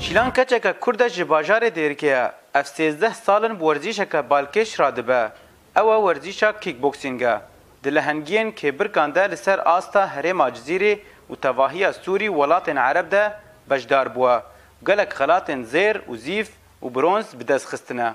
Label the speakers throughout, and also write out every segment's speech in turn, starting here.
Speaker 1: Şîlan keçeke Kurd e ji bajarê Dêrikê ye. Ev sêzdeh sal in bi werzîşeke balkêş radibe. Ew e werzîşa kickboxing e. Di lehengiyên kêbirkan de li ser asta herêma Cizîrê û tevahiya Sûrî û welatên Ereb de beşdar bûye. Gelek xelatên zêr û zîv û bronz bi dest xistine.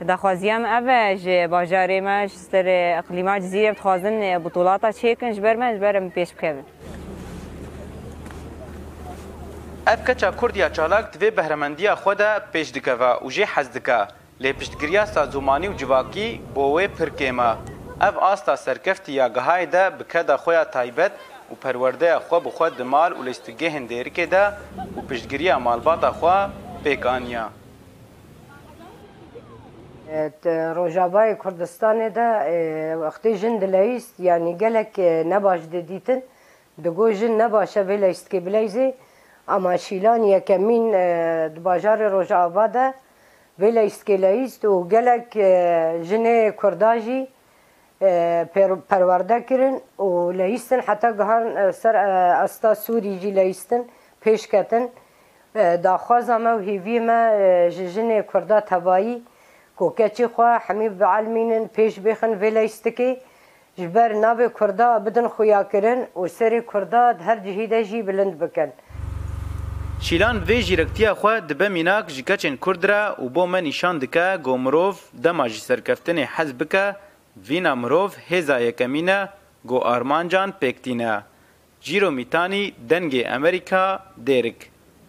Speaker 2: Daxwaziya me ev e, ji bajarê me, ji ser iqlîma Cizîrê ev dixwazin butûlata çêkin ji ber me, ji ber em pêş bikevin.
Speaker 1: Ev keça kurd ya çalak di vê behremendiya xwe de pêş dikeve û jê hez dike, lê piştgiriya sazûmanî û civakî bo wê pir kêm e. Ev asta serkeftî ya Gihayê de bi keda xwe ya taybet û perwerdeya xwe bi xwe di mal û lîstikgehên Dêrikê de û piştgiriya malbata xwe pêk aniye.
Speaker 3: Di Rojavayê Kurdistanê de wextê jin dileyîst yanî gelek nebaş dê dîtin. Di got jin ne baş e vê leyîstikê bileyzê. Ama Şîlan yekemîn di bajarê Rojava de vê leyîstikê leyîst û gelek jinê Kurda jî perwerde kirin û leyîstin heta gihan ser esta Sûrî jî leyîstin pêşketin Daxwaza me û hêviyê me ji jinê kurda tevayî ku keçê xwe hemî bielmînin, pêş bêxin vê leystikê. Ji ber navê kurda bidin xuyakirin û serê kurda di her cihî de jî bilind bikin.
Speaker 1: Şîlan vê jîrektiya xwe dibe mînak ji keçên kurd re û bo me nîşan dike ku mirov dema ji serkeftinê hez bike, vîna mirov hêza yekemîn e ku armancan pêk tîne. Cîro Mîtanî, Dengê Amerîka, Dêrik.